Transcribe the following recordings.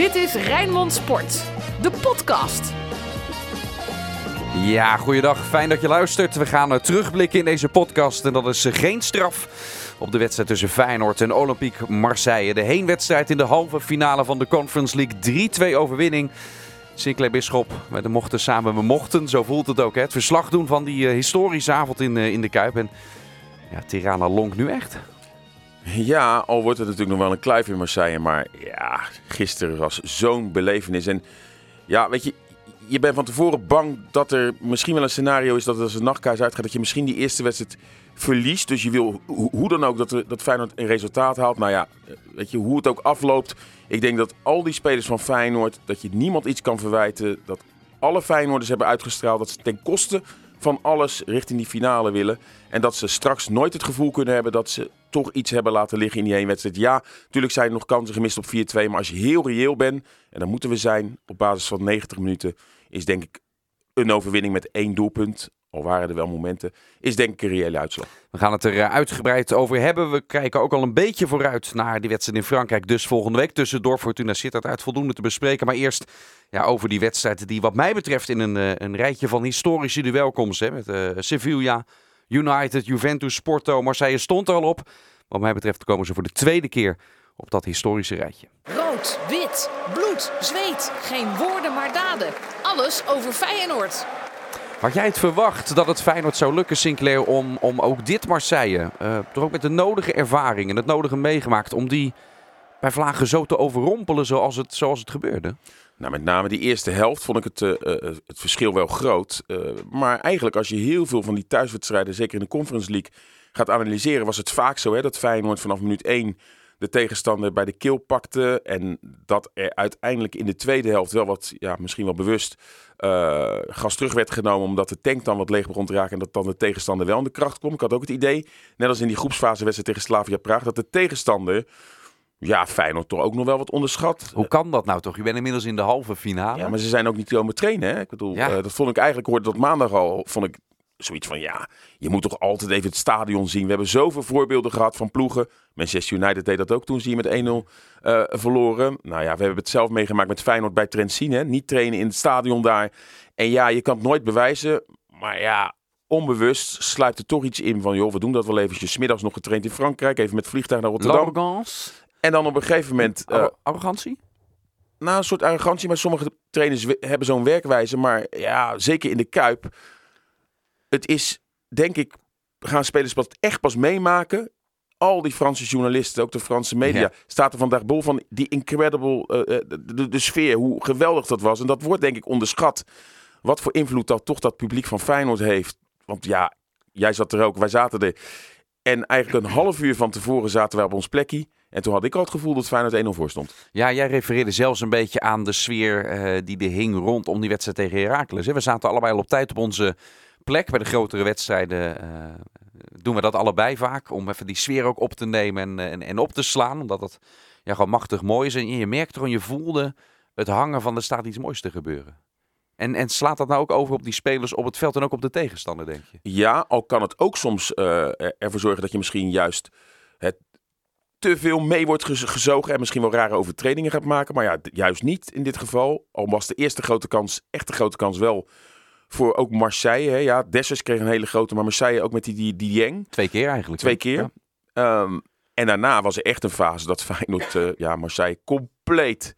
Dit is Rijnmond Sport, de podcast. Ja, goeiedag. Fijn dat je luistert. We gaan eh, terugblikken in deze podcast. En dat is eh, geen straf op de wedstrijd tussen Feyenoord en Olympique Marseille. De heenwedstrijd in de halve finale van de Conference League. 3-2 overwinning. Sinclair Bisschop, we mochten samen, we mochten. Zo voelt het ook. Hè? Het verslag doen van die uh, historische avond in, in de Kuip. En ja, Tirana lonkt nu echt. Ja, al wordt het natuurlijk nog wel een kluif in Marseille. Maar ja, gisteren was zo'n belevenis. En ja, weet je, je bent van tevoren bang dat er misschien wel een scenario is dat als een nachtkaars uitgaat, dat je misschien die eerste wedstrijd verliest. Dus je wil hoe dan ook dat, dat Feyenoord een resultaat haalt. Nou ja, weet je, hoe het ook afloopt. Ik denk dat al die spelers van Feyenoord, dat je niemand iets kan verwijten. Dat alle Feyenoorders hebben uitgestraald dat ze ten koste van alles richting die finale willen. En dat ze straks nooit het gevoel kunnen hebben dat ze toch iets hebben laten liggen in die één wedstrijd. Ja, natuurlijk zijn er nog kansen gemist op 4-2. Maar als je heel reëel bent, en dan moeten we zijn op basis van 90 minuten, is denk ik een overwinning met één doelpunt. Al waren er wel momenten, is denk ik een reële uitslag. We gaan het er eh, uitgebreid over hebben. We kijken ook al een beetje vooruit naar die wedstrijd in Frankrijk. Dus volgende week tussendoor Fortuna Sittard uit voldoende te bespreken. Maar eerst ja, over die wedstrijden die wat mij betreft in een, eh, een rijtje van historische duelkomst. Hè, met uh, Sevilla, United, Juventus, Porto, Marseille stond er al op. Wat mij betreft komen ze voor de tweede keer op dat historische rijtje. Rood, wit, bloed, zweet. Geen woorden maar daden. Alles over Feyenoord. Had jij het verwacht dat het Feyenoord zou lukken, Sinclair, om, om ook dit Marseille, uh, toch ook met de nodige ervaring en het nodige meegemaakt, om die bij Vlagen zo te overrompelen zoals het, zoals het gebeurde? Nou, met name die eerste helft vond ik het, uh, het verschil wel groot. Maar eigenlijk als je heel veel van die thuiswedstrijden, zeker in de Conference League, gaat analyseren, was het vaak zo hè, dat Feyenoord vanaf minuut 1 de tegenstander bij de keel pakte. En dat er uiteindelijk in de tweede helft wel wat, ja, misschien wel bewust, gas terug werd genomen. Omdat de tank dan wat leeg begon te raken. En dat dan de tegenstander wel in de kracht kwam. Ik had ook het idee, net als in die groepsfase wedstrijd tegen Slavia Praag, dat de tegenstander. Ja, Feyenoord toch ook nog wel wat onderschat. Hoe kan dat nou toch? Je bent inmiddels in de halve finale. Ja, maar ze zijn ook niet komen trainen. Hè? Ik bedoel, ja. uh, dat vond ik eigenlijk, hoorde dat maandag al, vond ik zoiets van ja, je moet toch altijd even het stadion zien. We hebben zoveel voorbeelden gehad van ploegen. Manchester United deed dat ook toen ze hier met 1-0 uh, verloren. Nou ja, we hebben het zelf meegemaakt met Feyenoord bij Trentin. Hè? Niet trainen in het stadion daar. En ja, je kan het nooit bewijzen. Maar ja, onbewust sluipt er toch iets in van joh, we doen dat wel eventjes. Smiddags nog getraind in Frankrijk, even met vliegtuig naar Rotterdam. L'arrogance. En dan op een gegeven moment... Uh, arrogantie? Nou, een soort arrogantie, maar sommige trainers hebben zo'n werkwijze. Maar ja, zeker in de Kuip het is, denk ik, gaan spelers pas echt pas meemaken. Al die Franse journalisten, ook de Franse media, ja. staat er vandaag bol van die incredible, uh, de, de, de, sfeer, hoe geweldig dat was. En dat wordt denk ik onderschat. Wat voor invloed dat toch dat publiek van Feyenoord heeft. Want ja, jij zat er ook, wij zaten er. En eigenlijk een half uur van tevoren zaten wij op ons plekje. En toen had ik al het gevoel dat Feyenoord 1-0 voor stond. Ja, jij refereerde zelfs een beetje aan de sfeer uh, die er hing rondom die wedstrijd tegen Heracles. We zaten allebei al op tijd op onze plek. Bij de grotere wedstrijden uh, doen we dat allebei vaak. Om even die sfeer ook op te nemen en, en, en op te slaan. Omdat het ja, gewoon machtig mooi is. En je merkte gewoon, je voelde het hangen van er staat iets moois te gebeuren. En, en slaat dat nou ook over op die spelers op het veld en ook op de tegenstander, denk je? Ja, al kan het ook soms uh, ervoor zorgen dat je misschien juist het te veel mee wordt gezogen en misschien wel rare overtredingen gaat maken. Maar ja, juist niet in dit geval. Al was de eerste grote kans, echt de grote kans wel voor ook Marseille. Hè. Ja, Dessers kreeg een hele grote, maar Marseille ook met die, die, die Dieng. Twee keer eigenlijk. Twee keer. Ja. Um, en daarna was er echt een fase dat Feyenoord uh, ja, Marseille compleet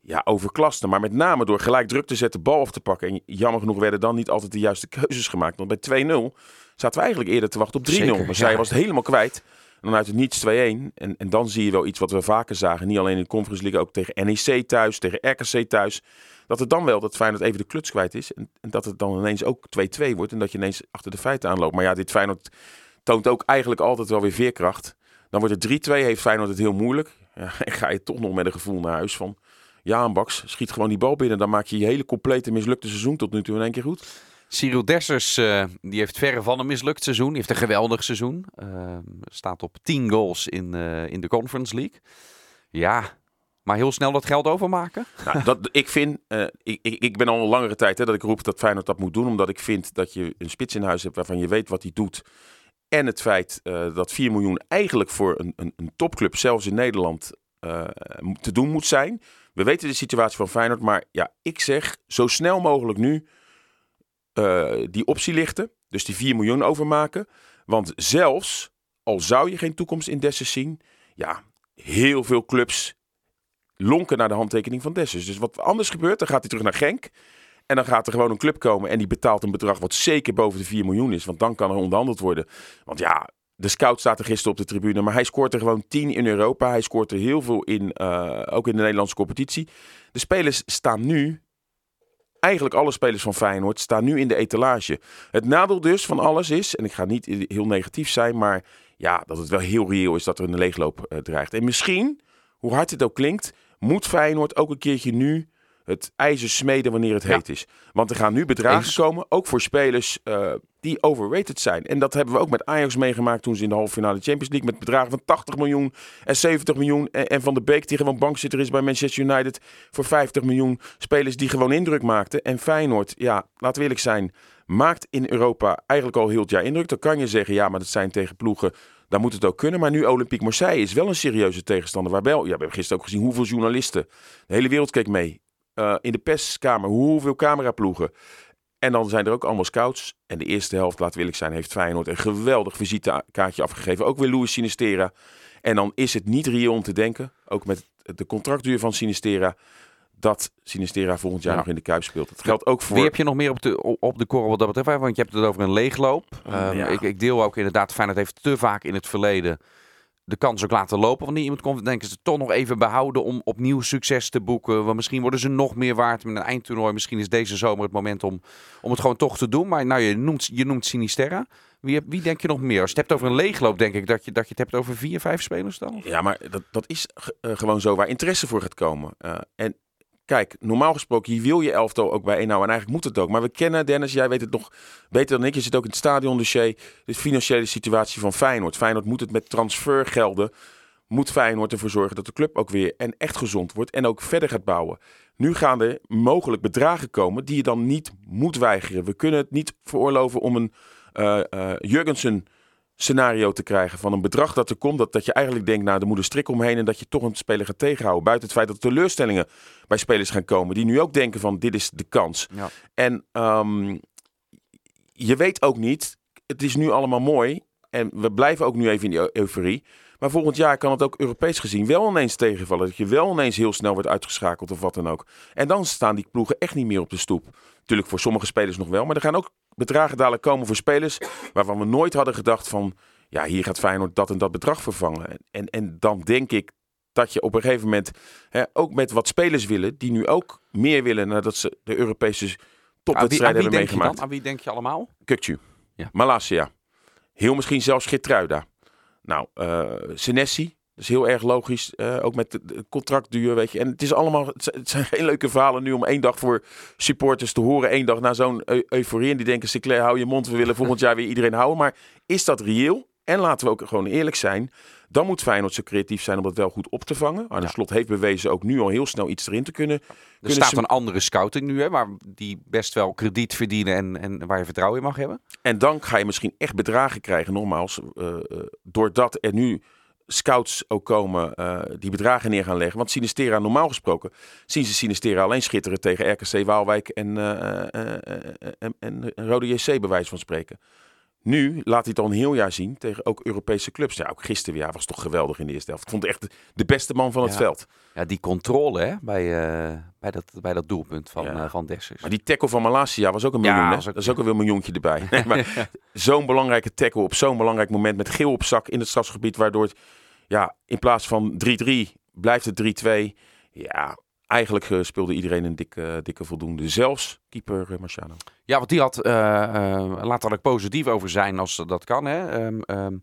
ja, overklaste. Maar met name door gelijk druk te zetten, bal af te pakken. En jammer genoeg werden dan niet altijd de juiste keuzes gemaakt. Want bij 2-0 zaten we eigenlijk eerder te wachten op 3-0. Marseille ja. was het helemaal kwijt. En dan uit het niets 2-1. En, en dan zie je wel iets wat we vaker zagen. Niet alleen in de Conference League, ook tegen NEC thuis, tegen RKC thuis. Dat het dan wel, dat Feyenoord even de kluts kwijt is. En, dat het dan ineens ook 2-2 wordt. En dat je ineens achter de feiten aanloopt. Maar ja, dit Feyenoord toont ook eigenlijk altijd wel weer veerkracht. Dan wordt het 3-2, heeft Feyenoord het heel moeilijk. Ja, en ga je toch nog met een gevoel naar huis van... Ja, Baks, schiet gewoon die bal binnen. Dan maak je je hele complete mislukte seizoen tot nu toe in één keer goed. Cyril Dessers, uh, die heeft verre van een mislukt seizoen. Die heeft een geweldig seizoen. Uh, staat op 10 goals in, uh, in de Conference League. Ja, maar heel snel dat geld overmaken? Nou, dat, ik vind, ik, ik, ik ben al een langere tijd hè, dat ik roep dat Feyenoord dat moet doen. Omdat ik vind dat je een spits in huis hebt waarvan je weet wat hij doet. En het feit dat 4 miljoen eigenlijk voor een, een, een topclub, zelfs in Nederland, te doen moet zijn. We weten de situatie van Feyenoord, maar ja, ik zeg zo snel mogelijk nu eh, die optie lichten. Dus die 4 miljoen overmaken. Want zelfs al zou je geen toekomst in Dessus zien, ja, heel veel clubs lonken naar de handtekening van Dessus. Dus wat anders gebeurt, dan gaat hij terug naar Genk. En dan gaat er gewoon een club komen en die betaalt een bedrag wat zeker boven de 4 miljoen is. Want dan kan er onderhandeld worden. Want ja, de scout staat er gisteren op de tribune, maar hij scoort er gewoon 10 in Europa. Hij scoort er heel veel in, uh, ook in de Nederlandse competitie. De spelers staan nu, eigenlijk alle spelers van Feyenoord, staan nu in de etalage. Het nadeel dus van alles is, en ik ga niet heel negatief zijn, maar ja, dat het wel heel reëel is dat er een leegloop uh, dreigt. En misschien, hoe hard het ook klinkt, moet Feyenoord ook een keertje nu het ijzer smeden wanneer het heet is. Want er gaan nu bedragen komen, ook voor spelers uh, die overrated zijn. En dat hebben we ook met Ajax meegemaakt toen ze in de halve finale Champions League met bedragen van 80 miljoen en 70 miljoen. En, en Van de Beek die gewoon bankzitter is bij Manchester United voor 50 miljoen. Spelers die gewoon indruk maakten. En Feyenoord, ja, laten we eerlijk zijn, maakt in Europa eigenlijk al heel het jaar indruk. Dan kan je zeggen, ja, maar dat zijn tegen ploegen dan moet het ook kunnen. Maar nu Olympique Marseille is wel een serieuze tegenstander. Waarbij, ja, we hebben gisteren ook gezien hoeveel journalisten. De hele wereld keek mee. Uh, in de perskamer, hoeveel cameraploegen. En dan zijn er ook allemaal scouts. En de eerste helft, laat wil ik zijn, heeft Feyenoord een geweldig visitekaartje afgegeven. Ook weer Louis Sinistera. En dan is het niet reëel om te denken, ook met de contractduur van Sinistera, dat Sinistera volgend jaar Ja. nog in de Kuip speelt. Dat geldt ook voor... Wie heb je nog meer op de, op de korrel wat dat betreft? Want je hebt het over een leegloop. Ehm, ja. ik, ik deel ook inderdaad, Feyenoord heeft te vaak in het verleden de kans ook laten lopen. Wanneer iemand komt, denken ze toch nog even behouden om opnieuw succes te boeken. Want misschien worden ze nog meer waard met een eindtoernooi. Misschien is deze zomer het moment om, om het gewoon toch te doen. Maar nou, je noemt, je noemt Sinisterra. Wie, wie denk je nog meer? Als je het hebt over een leegloop, denk ik dat je, dat je het hebt over vier, vijf spelers dan? Ja, maar dat, dat is eh, gewoon zo waar interesse voor gaat komen. Eh, en kijk, normaal gesproken, hier wil je elftal ook bij nou en eigenlijk moet het ook. Maar we kennen, Dennis, jij weet het nog beter dan ik. Je zit ook in het stadiondossier. De financiële situatie van Feyenoord. Feyenoord moet het met transfergelden, moet Feyenoord ervoor zorgen dat de club ook weer en echt gezond wordt en ook verder gaat bouwen. Nu gaan er mogelijk bedragen komen die je dan niet moet weigeren. We kunnen het niet veroorloven om een eh eh, Jurgensen scenario te krijgen van een bedrag dat er komt. Dat, dat je eigenlijk denkt, nou, er moet een strik omheen en dat je toch een speler gaat tegenhouden. Buiten het feit dat er teleurstellingen bij spelers gaan komen. Die nu ook denken van, dit is de kans. Ja. En ehm, je weet ook niet, het is nu allemaal mooi. En we blijven ook nu even in die eu- euforie. Maar volgend jaar kan het ook Europees gezien wel ineens tegenvallen. Dat je wel ineens heel snel wordt uitgeschakeld of wat dan ook. En dan staan die ploegen echt niet meer op de stoep. Natuurlijk voor sommige spelers nog wel. Maar er gaan ook bedragen dadelijk komen voor spelers waarvan we nooit hadden gedacht van... Ja, hier gaat Feyenoord dat en dat bedrag vervangen. En, en, dan denk ik dat je op een gegeven moment hè, ook met wat spelers willen... die nu ook meer willen nadat ze de Europese topwedstrijden wie hebben denk je dan? meegemaakt. Aan wie denk je allemaal? Kukcu, Ja. Malasia, heel misschien zelfs Geertruida. Nou, eh Senesi, is heel erg logisch. eh, ook met de, contractduur, weet je. En het is allemaal, het zijn, geen leuke verhalen nu om één dag voor supporters te horen. één dag na zo'n eu- euforie. En die denken, Sinclair, hou je mond. We willen volgend jaar weer iedereen houden. Maar is dat reëel? En laten we ook gewoon eerlijk zijn. Dan moet Feyenoord zo creatief zijn om dat wel goed op te vangen. Arne Ja. Slot heeft bewezen ook nu al heel snel iets erin te kunnen. Er kunnen staat een andere scouting nu, hè, waar die best wel krediet verdienen en, en waar je vertrouwen in mag hebben. En dan ga je misschien echt bedragen krijgen, nogmaals. eh, doordat er nu scouts ook komen eh, die bedragen neer gaan leggen. Want Sinistera, normaal gesproken, zien ze Sinistera alleen schitteren tegen RKC Waalwijk en, eh, en, en Rode JC, bij wijze van spreken. Nu laat hij het al een heel jaar zien tegen ook Europese clubs. Ja, ook gisteren weer was toch geweldig in de eerste helft. Ik vond het echt de, beste man van het Ja. veld. Ja, die controle hè, bij, eh, bij, dat, bij dat doelpunt van, Ja. eh, van Dessers. Maar die tackle van Malasia was ook een Ja, miljoen. was ook- dat is ook een miljoentje erbij. Nee, maar zo'n belangrijke tackle op zo'n belangrijk moment met geel op zak in het strafgebied. Waardoor het ja, in plaats van 3-3 blijft het 3-2. Ja, eigenlijk eh, speelde iedereen een dikke, dikke voldoende. Zelfs keeper eh, Marciano. Ja, want die had, eh eh, laat daar ook positief over zijn als dat kan hè, ehm, ehm,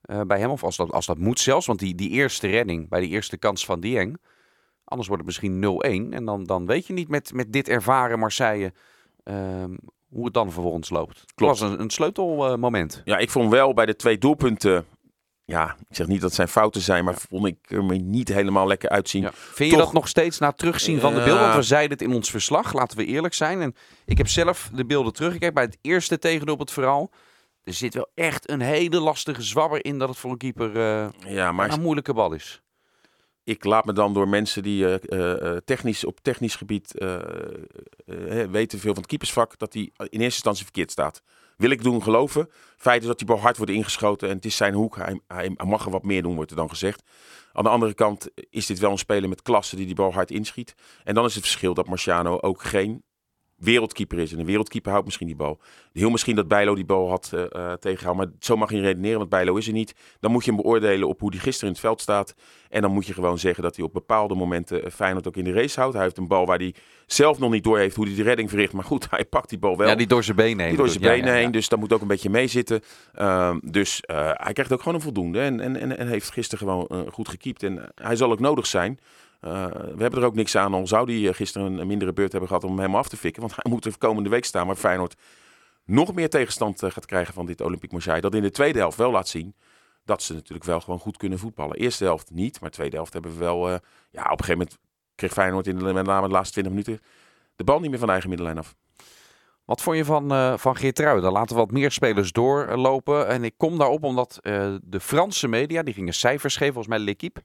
eh, bij hem. Of als dat, als dat moet zelfs. Want die, die eerste redding bij die eerste kans van Dieng. Anders wordt het misschien 0-1. En dan, dan weet je niet met, met dit ervaren Marseille ehm, hoe het dan vervolgens loopt. Het Klopt. was een, een sleutelmoment. Ja, ik vond wel bij de twee doelpunten... Ja, ik zeg niet dat het zijn fouten zijn, maar vond ik er me niet helemaal lekker uitzien. Ja. Vind je Toch- dat nog steeds na terugzien van de beelden? Want we zeiden het in ons verslag, laten we eerlijk zijn. En ik heb zelf de beelden teruggekeken bij het eerste tegendoelpunt vooral. Er zit wel echt een hele lastige zwabber in dat het voor een keeper eh, Ja, maar een moeilijke bal is. ik laat me dan door mensen die eh, eh, technisch, op technisch gebied weten veel van het keepersvak, dat hij in eerste instantie verkeerd staat. Wil ik doen geloven. Feit is dat die bal hard wordt ingeschoten en het is zijn hoek. Hij, mag er wat meer doen, wordt er dan gezegd. Aan de andere kant is dit wel een speler met klasse die die bal hard inschiet. En dan is het verschil dat Marciano ook geen wereldkeeper is. En een wereldkeeper houdt misschien die bal. Heel misschien dat Bijlo die bal had uh, tegengehouden. Maar zo mag je niet redeneren, want Bijlo is er niet. Dan moet je hem beoordelen op hoe hij gisteren in het veld staat. En dan moet je gewoon zeggen dat hij op bepaalde momenten uh, Feyenoord ook in de race houdt. Hij heeft een bal waar hij zelf nog niet door heeft hoe hij de redding verricht. Maar goed, hij pakt die bal wel. Ja, die door zijn benen heen. Die door zijn benen ja, heen, ja, dus dat moet ook een beetje meezitten. Uh, dus hij krijgt ook gewoon een voldoende. En, en, en, en heeft gisteren gewoon goed gekiept. En hij zal ook nodig zijn. Uh, we hebben er ook niks aan, al zou hij gisteren een mindere beurt hebben gehad om hem af te fikken. Want hij moet er komende week staan, maar Feyenoord nog meer tegenstand uh, gaat krijgen van dit Olympique Marseille. Dat in de tweede helft wel laat zien dat ze natuurlijk wel gewoon goed kunnen voetballen. Eerste helft niet, maar tweede helft hebben we wel... Ja, op een gegeven moment kreeg Feyenoord in de, met name de laatste 20 minuten de bal niet meer van de eigen middenlijn af. Wat vond je van, uh, van Geertruiden? Laten wat meer spelers doorlopen. En ik kom daarop omdat de Franse media, die gingen cijfers geven, volgens mij L'Equipe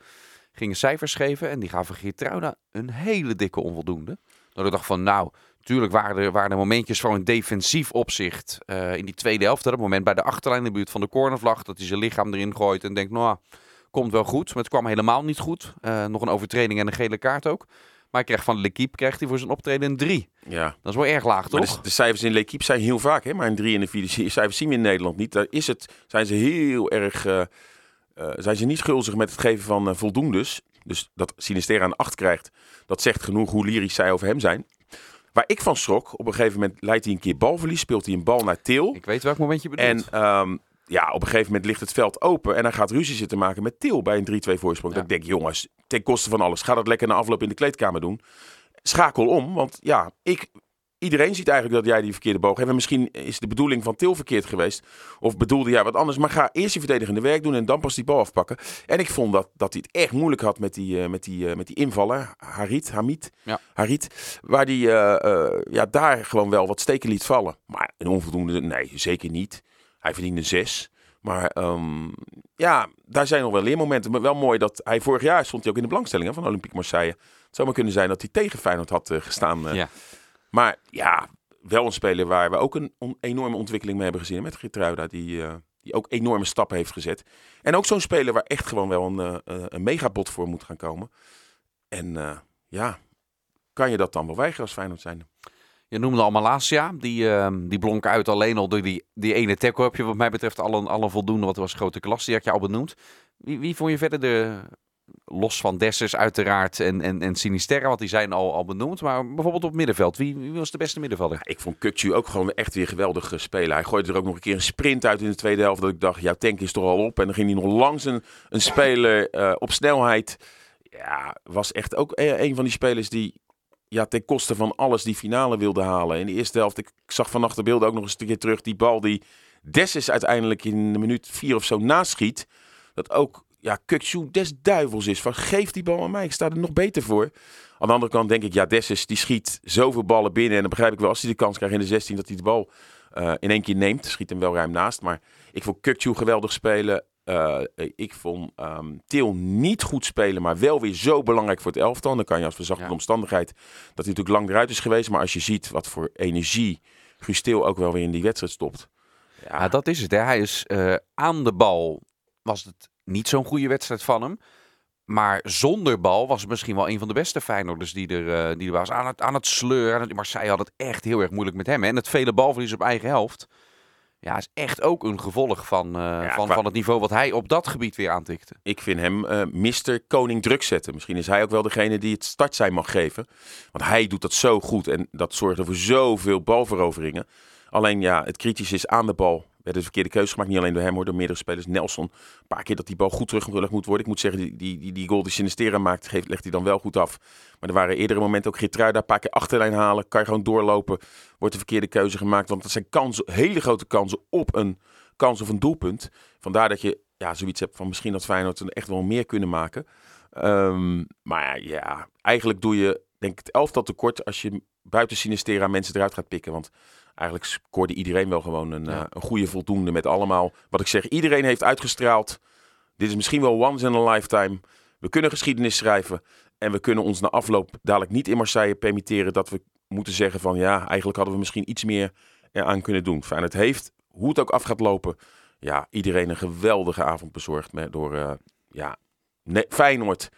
gingen cijfers geven en die gaven Geertruida een hele dikke onvoldoende. Dat ik dacht van, nou, tuurlijk waren er, waren er momentjes van een defensief opzicht uh, in die tweede helft. Het moment bij de achterlijn in de buurt van de cornervlag, dat hij zijn lichaam erin gooit en denkt, nou, komt wel goed. Maar het kwam helemaal niet goed. Uh, nog een overtreding en een gele kaart ook. Maar hij kreeg van L'Equipe krijgt hij voor zijn optreden een 3. Ja. Dat is wel erg laag, toch? De, de, cijfers in L'Equipe zijn heel vaak, hè? maar een 3 en een 4 cijfers zien we in Nederland niet. Daar is het, zijn ze heel erg... Uh, uh, zijn ze niet gulzig met het geven van uh, voldoendes. Dus dat Sinister aan 8 krijgt, dat zegt genoeg hoe lyrisch zij over hem zijn. Waar ik van schrok, op een gegeven moment leidt hij een keer balverlies, speelt hij een bal naar Til. Ik weet welk moment je bedoelt. En um, ja, op een gegeven moment ligt het veld open en hij gaat ruzie zitten maken met Til bij een 3-2 voorsprong. Ja. Dat ik denk, jongens, ten koste van alles, ga dat lekker na afloop in de kleedkamer doen. Schakel om, want ja, ik Iedereen ziet eigenlijk dat jij die verkeerde boog hebt. En misschien is de bedoeling van Til verkeerd geweest. Of bedoelde jij wat anders. Maar ga eerst je verdedigende werk doen en dan pas die bal afpakken. En ik vond dat, dat hij het echt moeilijk had met die, uh, met die, uh, met die invallen. Harit, Hamid, ja. Harit. Waar die uh, ja, daar gewoon wel wat steken liet vallen. Maar een onvoldoende, nee, zeker niet. Hij verdiende zes. Maar um, ja, daar zijn nog wel leermomenten. Maar wel mooi dat hij vorig jaar stond hij ook in de belangstellingen van Olympique Marseille. Het zou maar kunnen zijn dat hij tegen Feyenoord had gestaan. Ja. Maar ja, wel een speler waar we ook een enorme ontwikkeling mee hebben gezien. Met Gertruida, die, uh, die ook enorme stappen heeft gezet. En ook zo'n speler waar echt gewoon wel een, uh, een megabot voor moet gaan komen. En uh, ja, kan je dat dan wel weigeren als Feyenoord zijn? Je noemde al Malasia, die, uh, die blonk uit alleen al door die, die ene tackle. Heb je wat mij betreft alle, alle voldoende, wat was grote klas, die had je al benoemd. Wie, wie vond je verder de, los van Dessers uiteraard en, en, en Sinisterra, want die zijn al, al benoemd. Maar bijvoorbeeld op middenveld, wie, wie was de beste middenvelder? Ik vond Kukcu ook gewoon echt weer geweldig spelen. Hij gooide er ook nog een keer een sprint uit in de tweede helft. Dat ik dacht, jouw tank is toch al op. En dan ging hij nog langs een, een speler uh, op snelheid. Ja, was echt ook een van die spelers die ja, ten koste van alles die finale wilde halen. In de eerste helft, ik zag vannacht de beelden ook nog eens een keer terug. Die bal die Dessus uiteindelijk in de minuut vier of zo naschiet. Dat ook ja, Kukcu des duivels is. Van geef die bal aan mij, ik sta er nog beter voor. Aan de andere kant denk ik, ja, Dessus die schiet zoveel ballen binnen. En dan begrijp ik wel, als hij de kans krijgt in de 16, dat hij de bal uh, in één keer neemt. Schiet hem wel ruim naast. Maar ik vond Kukcu geweldig spelen. Uh, ik vond um, Til niet goed spelen, maar wel weer zo belangrijk voor het elftal. Dan kan je als verzachte ja. omstandigheid dat hij natuurlijk lang eruit is geweest. Maar als je ziet wat voor energie Guus Til ook wel weer in die wedstrijd stopt. Ja, ja dat is het. Hè. Hij is uh, aan de bal, was het niet zo'n goede wedstrijd van hem. Maar zonder bal was het misschien wel een van de beste Feyenoorders die er, uh, die er was. Aan het, aan het sleuren. Marseille had het echt heel erg moeilijk met hem. Hè. En het vele balverlies op eigen helft. Ja, is echt ook een gevolg van, uh, ja, van, qua... van het niveau wat hij op dat gebied weer aantikte. Ik vind hem uh, Mister Koning druk zetten. Misschien is hij ook wel degene die het start zijn mag geven. Want hij doet dat zo goed en dat zorgt voor zoveel balveroveringen. Alleen ja, het kritisch is aan de bal werd een verkeerde keuze gemaakt. Niet alleen door hem, hoor, door meerdere spelers. Nelson, een paar keer dat die bal goed teruggelegd moet worden. Ik moet zeggen, die, die, die, die goal die Sinistera maakt, geeft, legt hij dan wel goed af. Maar er waren eerdere momenten ook Geertruida, een paar keer achterlijn halen. Kan je gewoon doorlopen, wordt de verkeerde keuze gemaakt. Want dat zijn kansen, hele grote kansen op een kans of een doelpunt. Vandaar dat je ja, zoiets hebt van misschien dat Feyenoord er echt wel meer kunnen maken. Um, maar ja, eigenlijk doe je denk ik het elftal tekort als je buiten Sinistera mensen eruit gaat pikken. Want eigenlijk scoorde iedereen wel gewoon een, ja. uh, een goede voldoende met allemaal. Wat ik zeg, iedereen heeft uitgestraald. Dit is misschien wel once in a lifetime. We kunnen geschiedenis schrijven. En we kunnen ons na afloop dadelijk niet in Marseille permitteren dat we moeten zeggen van ja, eigenlijk hadden we misschien iets meer aan kunnen doen. Feyenoord heeft, hoe het ook af gaat lopen, ja, iedereen een geweldige avond bezorgd met, door uh, ja, Feyenoord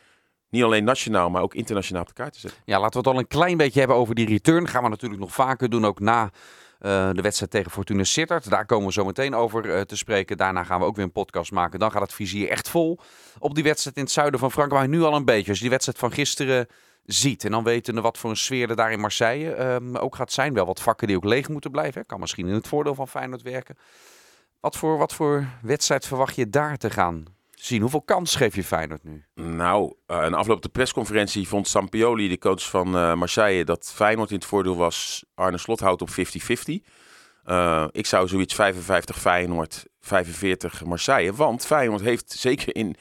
niet alleen nationaal, maar ook internationaal op de kaart te zetten. Ja, laten we het al een klein beetje hebben over die return. Gaan we natuurlijk nog vaker doen, ook na uh, de wedstrijd tegen Fortuna Sittard. Daar komen we zo meteen over uh, te spreken. Daarna gaan we ook weer een podcast maken. Dan gaat het vizier echt vol op die wedstrijd in het zuiden van Frankrijk. Nu al een beetje. Als je die wedstrijd van gisteren ziet. En dan weten we wat voor een sfeer er daar in Marseille um, ook gaat zijn. Wel wat vakken die ook leeg moeten blijven. Kan misschien in het voordeel van Feyenoord werken. Wat voor, wat voor wedstrijd verwacht je daar te gaan zien? Hoeveel kans geef je Feyenoord nu? Nou, een afloop de persconferentie vond Sampioli, de coach van uh, Marseille, dat Feyenoord in het voordeel was. Arne Slot houdt op 50-50. Uh, ik zou zoiets 55 Feyenoord, 45 Marseille. Want Feyenoord heeft zeker in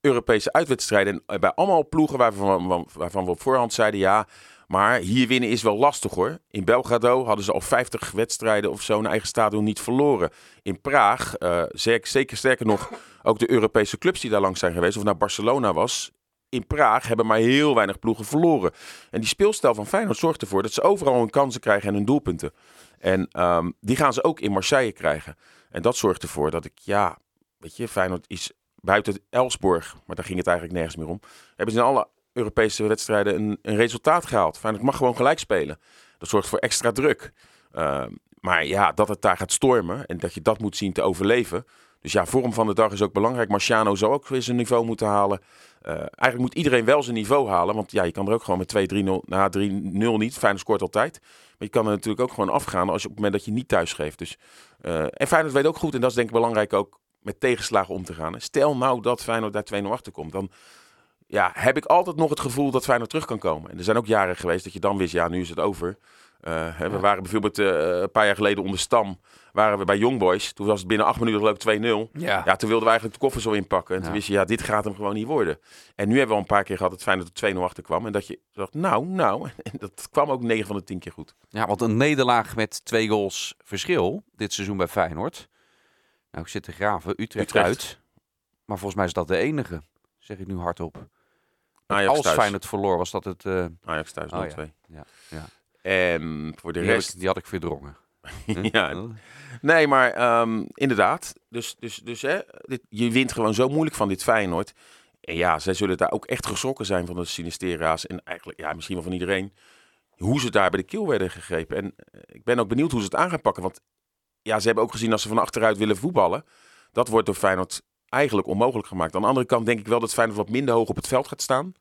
Europese uitwedstrijden. En bij allemaal ploegen waarvan, waarvan we op voorhand zeiden: ja, maar hier winnen is wel lastig hoor. In Belgrado hadden ze al 50 wedstrijden of zo een eigen stadion niet verloren. In Praag, uh, zeker sterker nog, ook de Europese clubs die daar langs zijn geweest, of naar Barcelona was. In Praag hebben maar heel weinig ploegen verloren. En die speelstijl van Feyenoord zorgt ervoor dat ze overal hun kansen krijgen en hun doelpunten. En um, die gaan ze ook in Marseille krijgen. En dat zorgt ervoor dat ik, ja, weet je, Feyenoord is buiten Elsborg, maar daar ging het eigenlijk nergens meer om. Hebben ze in alle Europese wedstrijden een, een resultaat gehaald. Feyenoord mag gewoon gelijk spelen. Dat zorgt voor extra druk. Uh, maar ja, dat het daar gaat stormen en dat je dat moet zien te overleven. Dus ja, vorm van de dag is ook belangrijk. Marciano zou ook weer zijn niveau moeten halen. Uh, eigenlijk moet iedereen wel zijn niveau halen. Want ja, je kan er ook gewoon met 2-3-0, na 3-0 niet. Feyenoord scoort altijd. Maar je kan er natuurlijk ook gewoon afgaan als je op het moment dat je niet thuis geeft. Dus, uh, en Feyenoord weet ook goed, en dat is denk ik belangrijk ook, met tegenslagen om te gaan. Stel nou dat Feyenoord daar 2-0 achter komt, dan ja, heb ik altijd nog het gevoel dat Feyenoord terug kan komen. En er zijn ook jaren geweest dat je dan wist, ja, nu is het over. Uh, hè, we waren bijvoorbeeld uh, een paar jaar geleden onder Stam, waren we bij Young Boys. Toen was het binnen acht minuten geloof 2-0. Ja. ja, toen wilden we eigenlijk de koffer zo inpakken. En toen wist je, ja, dit gaat hem gewoon niet worden. En nu hebben we al een paar keer gehad dat Feyenoord er 2-0 achter kwam. En dat je dacht, nou, nou. En dat kwam ook 9 van de 10 keer goed. Ja, want een nederlaag met twee goals verschil dit seizoen bij Feyenoord. Nou, ik zit te graven. Utrecht, Utrecht. uit. Maar volgens mij is dat de enige. Zeg ik nu hardop. Ajax Als thuis. Feyenoord verloor, was dat het... Uh... Ajax thuis 0-2. Oh, ja. Ja, ja. En voor de die rest... Had ik, die had ik verdrongen. ja. Nee, maar um, inderdaad. Dus, dus, dus hè, dit, je wint gewoon zo moeilijk van dit Feyenoord. En ja, zij zullen daar ook echt geschrokken zijn van de Sinistera's. En eigenlijk, ja, misschien wel van iedereen. Hoe ze daar bij de keel werden gegrepen. En uh, ik ben ook benieuwd hoe ze het aan gaan pakken. Want ja, ze hebben ook gezien als ze van achteruit willen voetballen. Dat wordt door Feyenoord eigenlijk onmogelijk gemaakt. Aan de andere kant denk ik wel dat Feyenoord wat minder hoog op het veld gaat staan.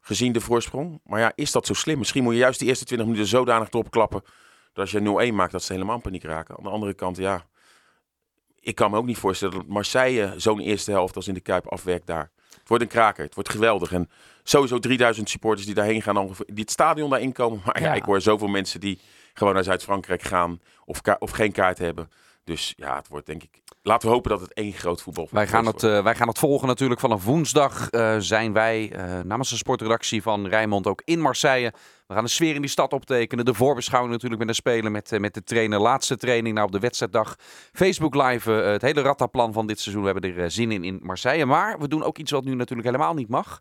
Gezien de voorsprong. Maar ja, is dat zo slim? Misschien moet je juist die eerste 20 minuten zodanig erop klappen. Dat als je 0-1 maakt, dat ze helemaal in paniek raken. Aan de andere kant, ja. Ik kan me ook niet voorstellen dat Marseille zo'n eerste helft als in de Kuip afwerkt daar. Het wordt een kraker. Het wordt geweldig. En sowieso 3000 supporters die daarheen gaan. Die het stadion daarin komen. Maar ja, ja ik hoor zoveel mensen die gewoon naar Zuid-Frankrijk gaan. Of, of geen kaart hebben. Dus ja, het wordt denk ik. Laten we hopen dat het één groot voetbal wij gaan het, uh, Wij gaan het volgen natuurlijk. Vanaf woensdag uh, zijn wij uh, namens de sportredactie van Rijnmond ook in Marseille. We gaan de sfeer in die stad optekenen. De voorbeschouwing natuurlijk met de spelen, met, met de trainer. Laatste training nou op de wedstrijddag. Facebook live, het hele rattaplan van dit seizoen. We hebben er zin in in Marseille. Maar we doen ook iets wat nu natuurlijk helemaal niet mag.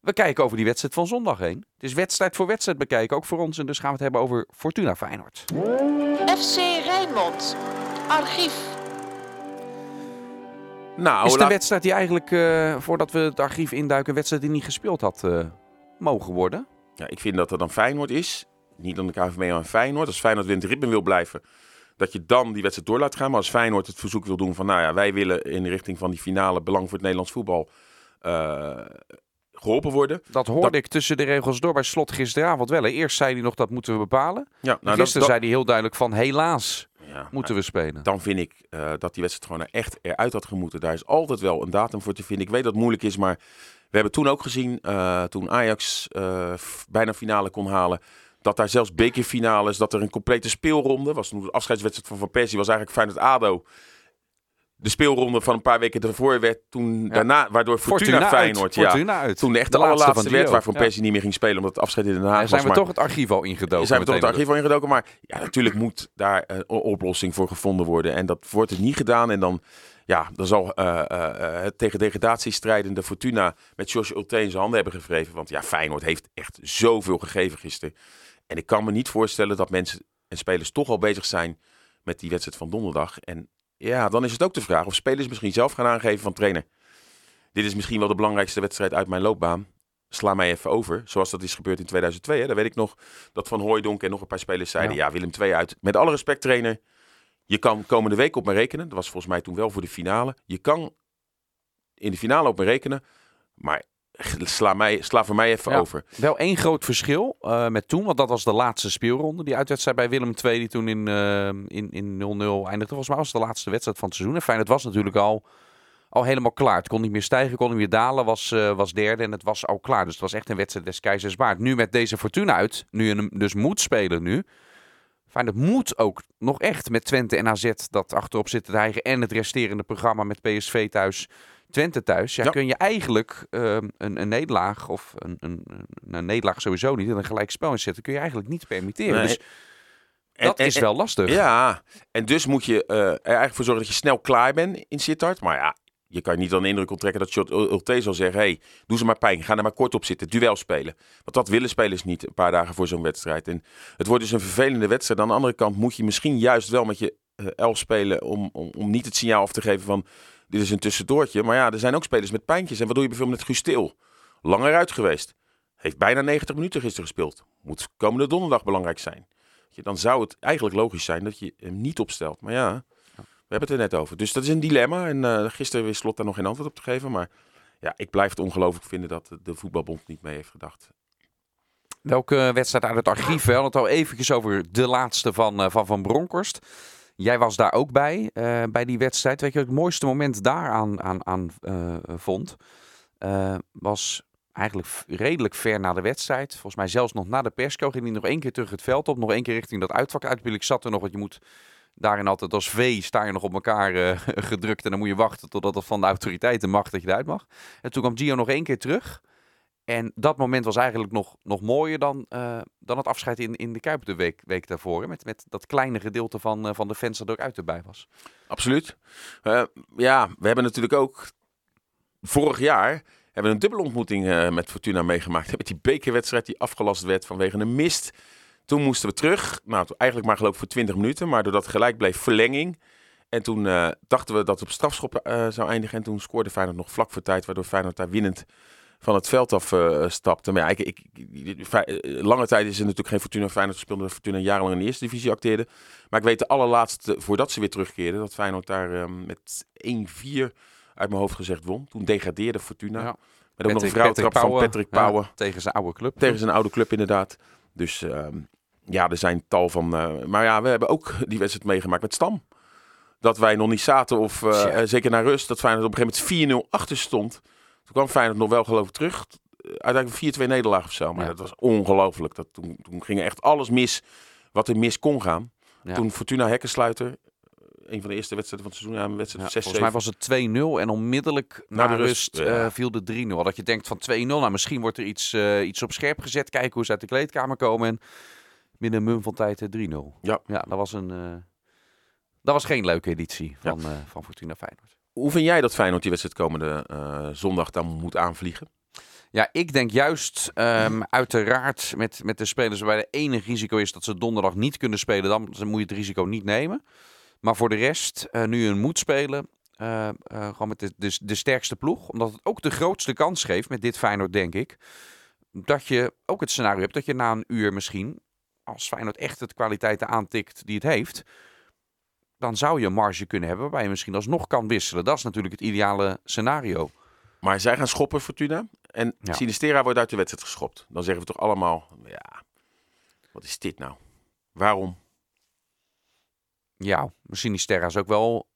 We kijken over die wedstrijd van zondag heen. Het is wedstrijd voor wedstrijd bekijken, ook voor ons. En dus gaan we het hebben over Fortuna Feyenoord. FC Rijnmond. Archief. Nou, is een wedstrijd die eigenlijk, uh, voordat we het archief induiken, een wedstrijd die niet gespeeld had uh, mogen worden? Ja, ik vind dat er dan Feyenoord is. Niet dan de KVB, maar Feyenoord. Als Feyenoord in het ritme wil blijven, dat je dan die wedstrijd door laat gaan. Maar als Feyenoord het verzoek wil doen van, nou ja, wij willen in de richting van die finale belang voor het Nederlands voetbal uh, geholpen worden. Dat hoorde dat... ik tussen de regels door bij Slot gisteravond wel. Hè. Eerst zei hij nog dat moeten we bepalen. Ja, nou, gisteren dat, zei hij heel duidelijk van helaas ja, moeten we spelen. Dan vind ik uh, dat die wedstrijd gewoon echt eruit had gemoeten. Daar is altijd wel een datum voor te vinden. Ik weet dat het moeilijk is, maar we hebben toen ook gezien, uh, toen Ajax uh, bijna finale kon halen, dat daar zelfs bekerfinales, dat er een complete speelronde was. De afscheidswedstrijd van Van Persie was eigenlijk Feyenoord-ADO de speelronde van een paar weken ervoor werd toen ja. daarna, waardoor Fortuna, Fortuna Feyenoord, uit. Fortuna uit. toen de echt de, de allerlaatste werd waarvoor ja. Persie niet meer ging spelen omdat het afscheid in Den Haag ja, zijn was. we toch het archief al ingedoken. Zijn we toch het archief al ingedoken, maar ja, natuurlijk moet daar een oplossing voor gevonden worden en dat wordt het niet gedaan en dan ja, dan zal eh, eh, het tegen degradatie strijdende Fortuna met George Ulte in zijn handen hebben gewreven. Want ja, Feyenoord heeft echt zoveel gegeven gisteren. En ik kan me niet voorstellen dat mensen en spelers toch al bezig zijn met die wedstrijd van donderdag. En ja, dan is het ook de vraag of spelers misschien zelf gaan aangeven van trainer. Dit is misschien wel de belangrijkste wedstrijd uit mijn loopbaan. Sla mij even over, zoals dat is gebeurd in 2002. Hè. Daar weet ik nog dat Van Hooijdonk en nog een paar spelers zeiden... ja, Willem II uit. Met alle respect trainer, je kan komende week op me rekenen. Dat was volgens mij toen wel voor de finale. Je kan in de finale op me rekenen. Maar sla, mij, sla voor mij even over. Wel één groot verschil uh, met toen, want dat was de laatste speelronde. Die uitwedstrijd bij Willem II, die toen in 0-0 uh, in, in 0 -0 eindigde. Volgens mij was het de laatste wedstrijd van het seizoen. En fijn, het was natuurlijk al, al helemaal klaar. Het kon niet meer stijgen, kon niet meer dalen. Was, uh, was derde en het was al klaar. Dus het was echt een wedstrijd des keizers waard. Nu met deze Fortuna uit, nu je hem dus moet spelen nu... Feyenoord moet ook nog echt met Twente en AZ dat achterop zitten dreigen. En het resterende programma met PSV thuis, Twente thuis. Ja, ja. kun je eigenlijk uh, een, een, nederlaag of een, een, een, nederlaag sowieso niet en een gelijk spel inzetten. Kun je eigenlijk niet permitteren. Nee. Dus en, dat en, is wel lastig. Ja, en dus moet je uh, er eigenlijk voor zorgen dat je snel klaar bent in Sittard. Maar ja, je kan niet dan de indruk onttrekken dat Shot Ulte zal zeggen... hey, doe ze maar pijn, ga er maar kort op zitten, duel spelen. Want dat willen spelers niet een paar dagen voor zo'n wedstrijd. En het wordt dus een vervelende wedstrijd. Aan de andere kant moet je misschien juist wel met je uh, elf spelen... Om, om, om niet het signaal af te geven van dit is een tussendoortje. Maar ja, er zijn ook spelers met pijntjes. En wat doe je bijvoorbeeld met Gustil? Langer uit geweest. Heeft bijna 90 minuten gisteren gespeeld. Moet komende donderdag belangrijk zijn. Dan zou het eigenlijk logisch zijn dat je hem niet opstelt. Maar ja, we hebben het er net over. Dus dat is een dilemma. En uh, gisteren wist Slot daar nog geen antwoord op te geven. Maar ja, ik blijf het ongelooflijk vinden dat de voetbalbond niet mee heeft gedacht. Welke wedstrijd uit het archief? We hadden het al eventjes over de laatste van uh, Van, van Bronkhorst. Jij was daar ook bij, uh, bij die wedstrijd. Weet je wat het mooiste moment daaraan aan, aan, vond? was eigenlijk redelijk ver na de wedstrijd. Volgens mij zelfs nog na de persco ging hij nog één keer terug het veld op. Nog één keer richting dat uitvak uit. Ik zat er nog, want je moet daarin altijd als V sta je nog op elkaar gedrukt. En dan moet je wachten totdat het van de autoriteiten mag dat je eruit mag. En toen kwam Gio nog één keer terug. En dat moment was eigenlijk nog, nog mooier dan, uh, dan het afscheid in, in de Kuip de week, week daarvoor. Met, met dat kleine gedeelte van, uh, van de fans dat er ook uit erbij was. Absoluut. ja, we hebben natuurlijk ook vorig jaar hebben een dubbele ontmoeting met Fortuna meegemaakt. Met die bekerwedstrijd die afgelast werd vanwege een mist. Toen moesten we terug. Nou, eigenlijk maar geloof ik voor 20 minuten. Maar doordat gelijk bleef verlenging. En toen dachten we dat het op strafschop zou eindigen. En toen scoorde Feyenoord nog vlak voor tijd. Waardoor Feyenoord daar winnend van het veld af uh, stapte. Maar ja, ik, ik, ik, lange tijd is er natuurlijk geen Fortuna Feyenoord gespeeld. Omdat Fortuna jarenlang in de eerste divisie acteerde. Maar ik weet de allerlaatste, voordat ze weer terugkeerden. Dat Feyenoord daar met 1-4 uit mijn hoofd gezegd won. Toen degradeerde Fortuna. Ja. Met ook nog een vrouwtrap van Patrick Pauwen. Ja, tegen zijn oude club. Tegen zijn oude club inderdaad. Dus ehm, ja, er zijn tal van. Uh, maar ja, we hebben ook die wedstrijd meegemaakt met Stam. Dat wij nog niet zaten, of zeker naar rust, dat Feyenoord op een gegeven moment 4-0 achter stond. Toen kwam Feyenoord nog wel geloof ik terug. Uiteindelijk 4-2 nederlaag of zo. Maar ja. dat was ongelooflijk. Dat, toen, toen ging echt alles mis wat er mis kon gaan. Ja. Toen Fortuna Hekkensluiter, een van de eerste wedstrijden van het seizoen, ja, een wedstrijd ja, 6 Volgens mij was het 2-0 en onmiddellijk na, de rust, rust uh, viel de 3-0. Dat je denkt van 2-0, nou misschien wordt er iets, uh, iets op scherp gezet. Kijken hoe ze uit de kleedkamer komen. En binnen een mum van tijd 3-0. Ja. ja, dat was een. Uh, dat was geen leuke editie van, uh, van Fortuna Feyenoord. Hoe vind jij dat Feyenoord die wedstrijd komende uh, zondag dan moet aanvliegen? Ja, ik denk juist um, uiteraard met, met de spelers waarbij de enige risico is dat ze donderdag niet kunnen spelen, dan moet je het risico niet nemen. Maar voor de rest, nu je moet spelen, gewoon met de, de, de sterkste ploeg, omdat het ook de grootste kans geeft met dit Feyenoord, denk ik, dat je ook het scenario hebt dat je na een uur misschien als Feyenoord echt het kwaliteiten aantikt die het heeft, dan zou je een marge kunnen hebben waarbij je misschien alsnog kan wisselen. Dat is natuurlijk het ideale scenario. Maar zij gaan schoppen, Fortuna. En ja. Sinistera wordt uit de wedstrijd geschopt. Dan zeggen we toch allemaal, ja, wat is dit nou? Waarom? Ja, Sinistera is ook wel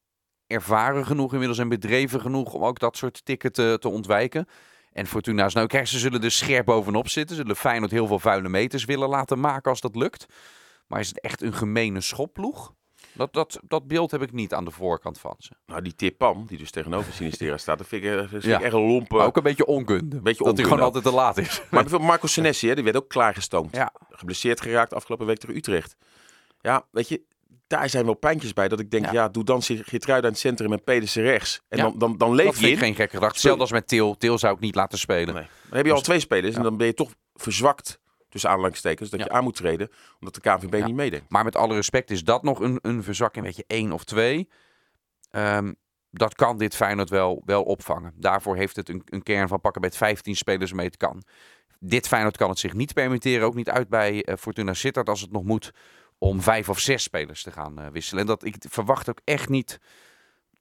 ervaren genoeg inmiddels en bedreven genoeg om ook dat soort tikken te, te ontwijken. En Fortuna is nou, kijk, ze zullen er scherp bovenop zitten. Ze zullen Feyenoord heel veel vuile meters willen laten maken als dat lukt. Maar is het echt een gemene schopploeg? Dat, dat, dat beeld heb ik niet aan de voorkant van ze. Nou, die Tipan, die dus tegenover Sinistera staat, dat vind ik, dat vind ja. ik echt een lompe... Maar ook een beetje onkunde. Beetje dat hij gewoon altijd te laat is. Maar bijvoorbeeld Marco Senesi, hè, die werd ook klaargestoomd. Ja. Geblesseerd geraakt afgelopen week tegen Utrecht. Ja, weet je, daar zijn wel pijntjes bij. Dat ik denk, ja, doe dan Geertruida in het centrum en Pedersen rechts. En dan, dan, dan leef dat je in. geen gekke gedachte. Hetzelfde als met Til. Til zou ik niet laten spelen. Nee. Dan heb je al twee spelers en dan ben je toch verzwakt tussen aanhalingstekens, dat je aan moet treden, omdat de KNVB niet meedenkt. Maar met alle respect is dat nog een, een verzakking, weet je, één of twee. Um, dat kan dit Feyenoord wel, wel opvangen. Daarvoor heeft het een, een kern van pakken met 15 spelers mee het kan. Dit Feyenoord kan het zich niet permitteren, ook niet uit bij uh, Fortuna Sittard als het nog moet om vijf of zes spelers te gaan uh, wisselen. En dat ik verwacht ook echt niet,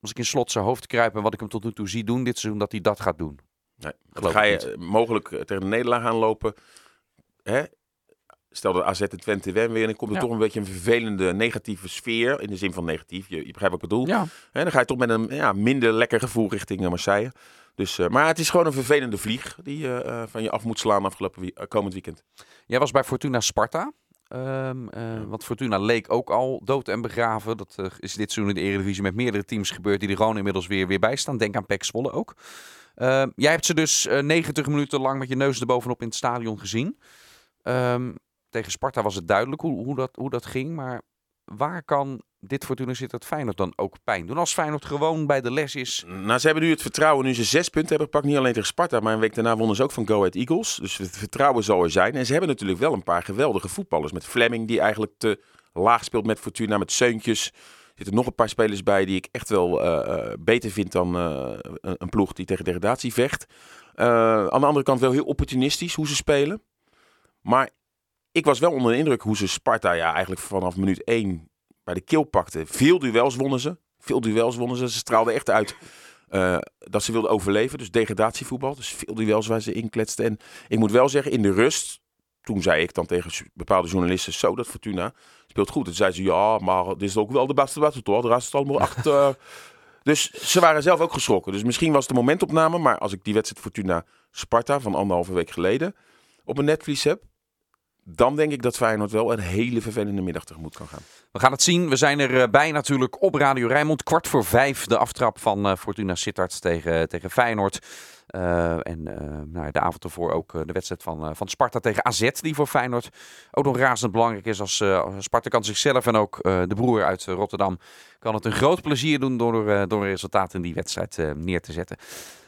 als ik in slot zijn hoofd kruip en wat ik hem tot nu toe zie doen dit seizoen, dat hij dat gaat doen. Nee, ga je niet. mogelijk tegen de nederlaag aanlopen. Hè? Stel dat AZ en Twente winnen weer, dan komt er toch een beetje een vervelende negatieve sfeer. In de zin van negatief, je, je begrijpt wat ik bedoel. Ja. En dan ga je toch met een ja, minder lekker gevoel richting eh, Marseille. Dus, uh, maar het is gewoon een vervelende vlieg die je uh, van je af moet slaan afgelopen wie komend weekend. Jij was bij Fortuna Sparta. Um, uh, want Fortuna leek ook al dood en begraven. Dat is dit seizoen in de Eredivisie met meerdere teams gebeurd die er gewoon inmiddels weer, weer bij staan. Denk aan Pek Zwolle ook. Ehm, jij hebt ze dus 90 minuten lang met je neus erbovenop in het stadion gezien. Um, tegen Sparta was het duidelijk hoe, hoe, dat, hoe dat ging. Maar waar kan dit Fortuna Sittard Feyenoord dan ook pijn doen? Als Feyenoord gewoon bij de les is. Nou, ze hebben nu het vertrouwen. Nu ze zes punten hebben gepakt. Niet alleen tegen Sparta, maar een week daarna wonnen ze ook van Go Ahead Eagles. Dus het vertrouwen zal er zijn. En ze hebben natuurlijk wel een paar geweldige voetballers. Met Fleming, die eigenlijk te laag speelt met Fortuna. Met Seuntjes. Er zitten nog een paar spelers bij die ik echt wel uh, beter vind dan uh, een ploeg die tegen degradatie vecht. aan de andere kant wel heel opportunistisch hoe ze spelen. Maar ik was wel onder de indruk hoe ze Sparta ja, eigenlijk vanaf minuut 1 bij de keel pakte. Veel duels wonnen ze. Veel duels wonnen ze. Ze straalden echt uit uh, dat ze wilden overleven. Dus degradatievoetbal. Dus veel duels waar ze inkletsten. En ik moet wel zeggen, in de rust, toen zei ik dan tegen bepaalde journalisten, zo dat Fortuna speelt goed. Toen zei ze, ja, maar dit is ook wel de beste wedstrijd toch? De rest is allemaal achter. dus ze waren zelf ook geschrokken. Dus misschien was het de momentopname. Maar als ik die wedstrijd Fortuna Sparta van anderhalve week geleden op een netvlies heb, dan denk ik dat Feyenoord wel een hele vervelende middag tegemoet kan gaan. We gaan het zien. We zijn erbij natuurlijk op Radio Rijnmond. Kwart voor vijf de aftrap van uh, Fortuna Sittard tegen, tegen Feyenoord. En nou, de avond ervoor ook de wedstrijd van, van Sparta tegen AZ. Die voor Feyenoord ook nog razend belangrijk is. Als Sparta kan zichzelf en ook de broer uit Rotterdam kan het een groot plezier doen door, door een resultaat in die wedstrijd neer te zetten.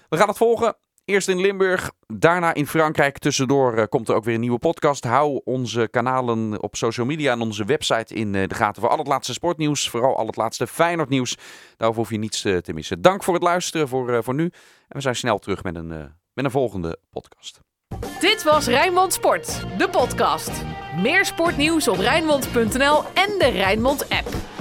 We gaan het volgen. Eerst in Limburg, daarna in Frankrijk. Tussendoor uh, komt er ook weer een nieuwe podcast. Hou onze kanalen op social media en onze website in uh, de gaten voor al het laatste sportnieuws. Vooral al het laatste Feyenoord nieuws. Daarover hoef je niets uh, te missen. Dank voor het luisteren voor, voor nu. En we zijn snel terug met een, met een volgende podcast. Dit was Rijnmond Sport, de podcast. Meer sportnieuws op Rijnmond.nl en de Rijnmond app.